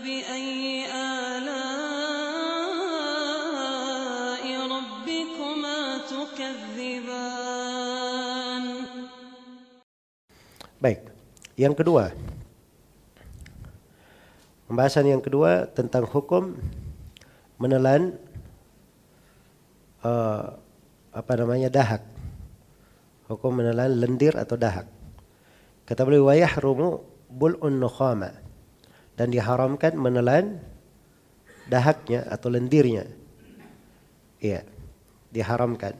فبأي آلاء ربكما تكذبان Baik, yang kedua. Pembahasan yang kedua tentang hukum menelan uh, apa namanya dahak. Hukum menelan lendir atau dahak. Kata beliau wa yahrumu bul'un nukhama dan diharamkan menelan dahaknya atau lendirnya. Iya, diharamkan.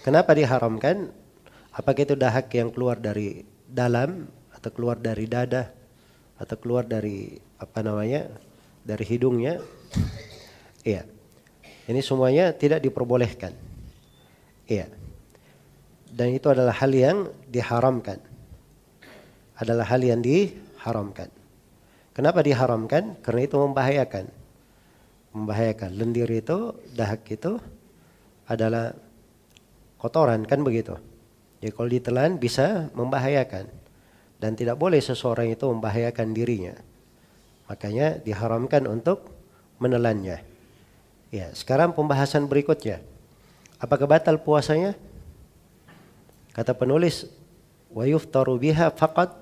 Kenapa diharamkan? Apakah itu dahak yang keluar dari dalam atau keluar dari dada atau keluar dari apa namanya dari hidungnya iya ini semuanya tidak diperbolehkan iya dan itu adalah hal yang diharamkan adalah hal yang diharamkan kenapa diharamkan karena itu membahayakan membahayakan lendir itu dahak itu adalah kotoran kan begitu Ya kalau ditelan bisa membahayakan dan tidak boleh seseorang itu membahayakan dirinya. Makanya diharamkan untuk menelannya. Ya, sekarang pembahasan berikutnya. Apakah batal puasanya? Kata penulis, wa yuftaru biha faqat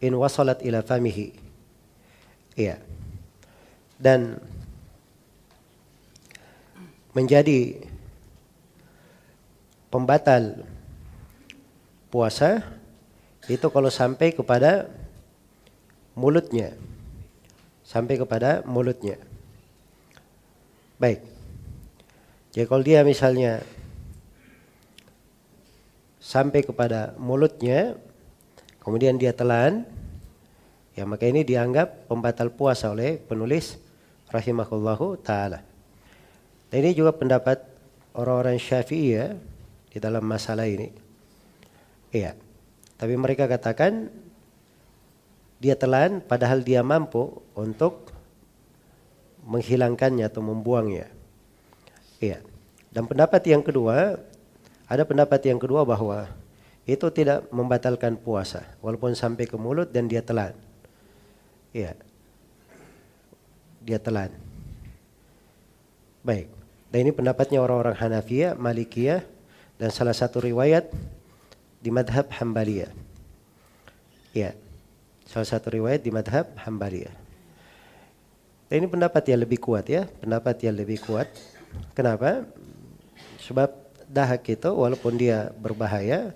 in wasalat ila famihi. Iya. Dan menjadi pembatal puasa itu kalau sampai kepada mulutnya. Sampai kepada mulutnya. Baik. Jadi kalau dia misalnya sampai kepada mulutnya, kemudian dia telan, ya maka ini dianggap pembatal puasa oleh penulis rahimahullahu taala. Dan ini juga pendapat orang-orang Syafi'i ya di dalam masalah ini. Iya. Tapi mereka katakan dia telan padahal dia mampu untuk menghilangkannya atau membuangnya. Iya. Dan pendapat yang kedua, ada pendapat yang kedua bahwa itu tidak membatalkan puasa walaupun sampai ke mulut dan dia telan. Iya. Dia telan. Baik. Dan ini pendapatnya orang-orang Hanafiyah, Malikiyah dan salah satu riwayat di madhab Hambaliyah. Ya, salah satu riwayat di madhab Hambaliyah. Dan ini pendapat yang lebih kuat ya, pendapat yang lebih kuat. Kenapa? Sebab dahak itu walaupun dia berbahaya,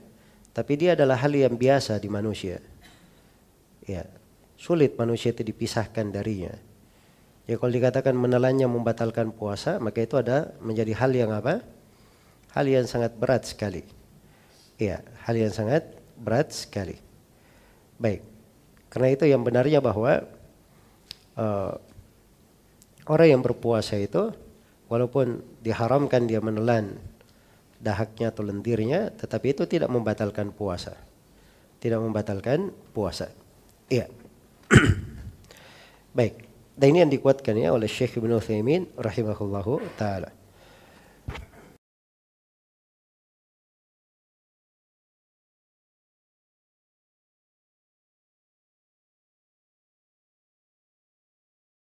tapi dia adalah hal yang biasa di manusia. Ya, sulit manusia itu dipisahkan darinya. Ya kalau dikatakan menelannya membatalkan puasa, maka itu ada menjadi hal yang apa? Hal yang sangat berat sekali. Iya, hal yang sangat berat sekali. Baik, karena itu yang benarnya bahwa uh, orang yang berpuasa itu walaupun diharamkan dia menelan dahaknya atau lendirnya, tetapi itu tidak membatalkan puasa. Tidak membatalkan puasa. Iya. Baik. Dan ini yang dikuatkan ya oleh Syekh Ibn Uthaymin rahimahullahu taala.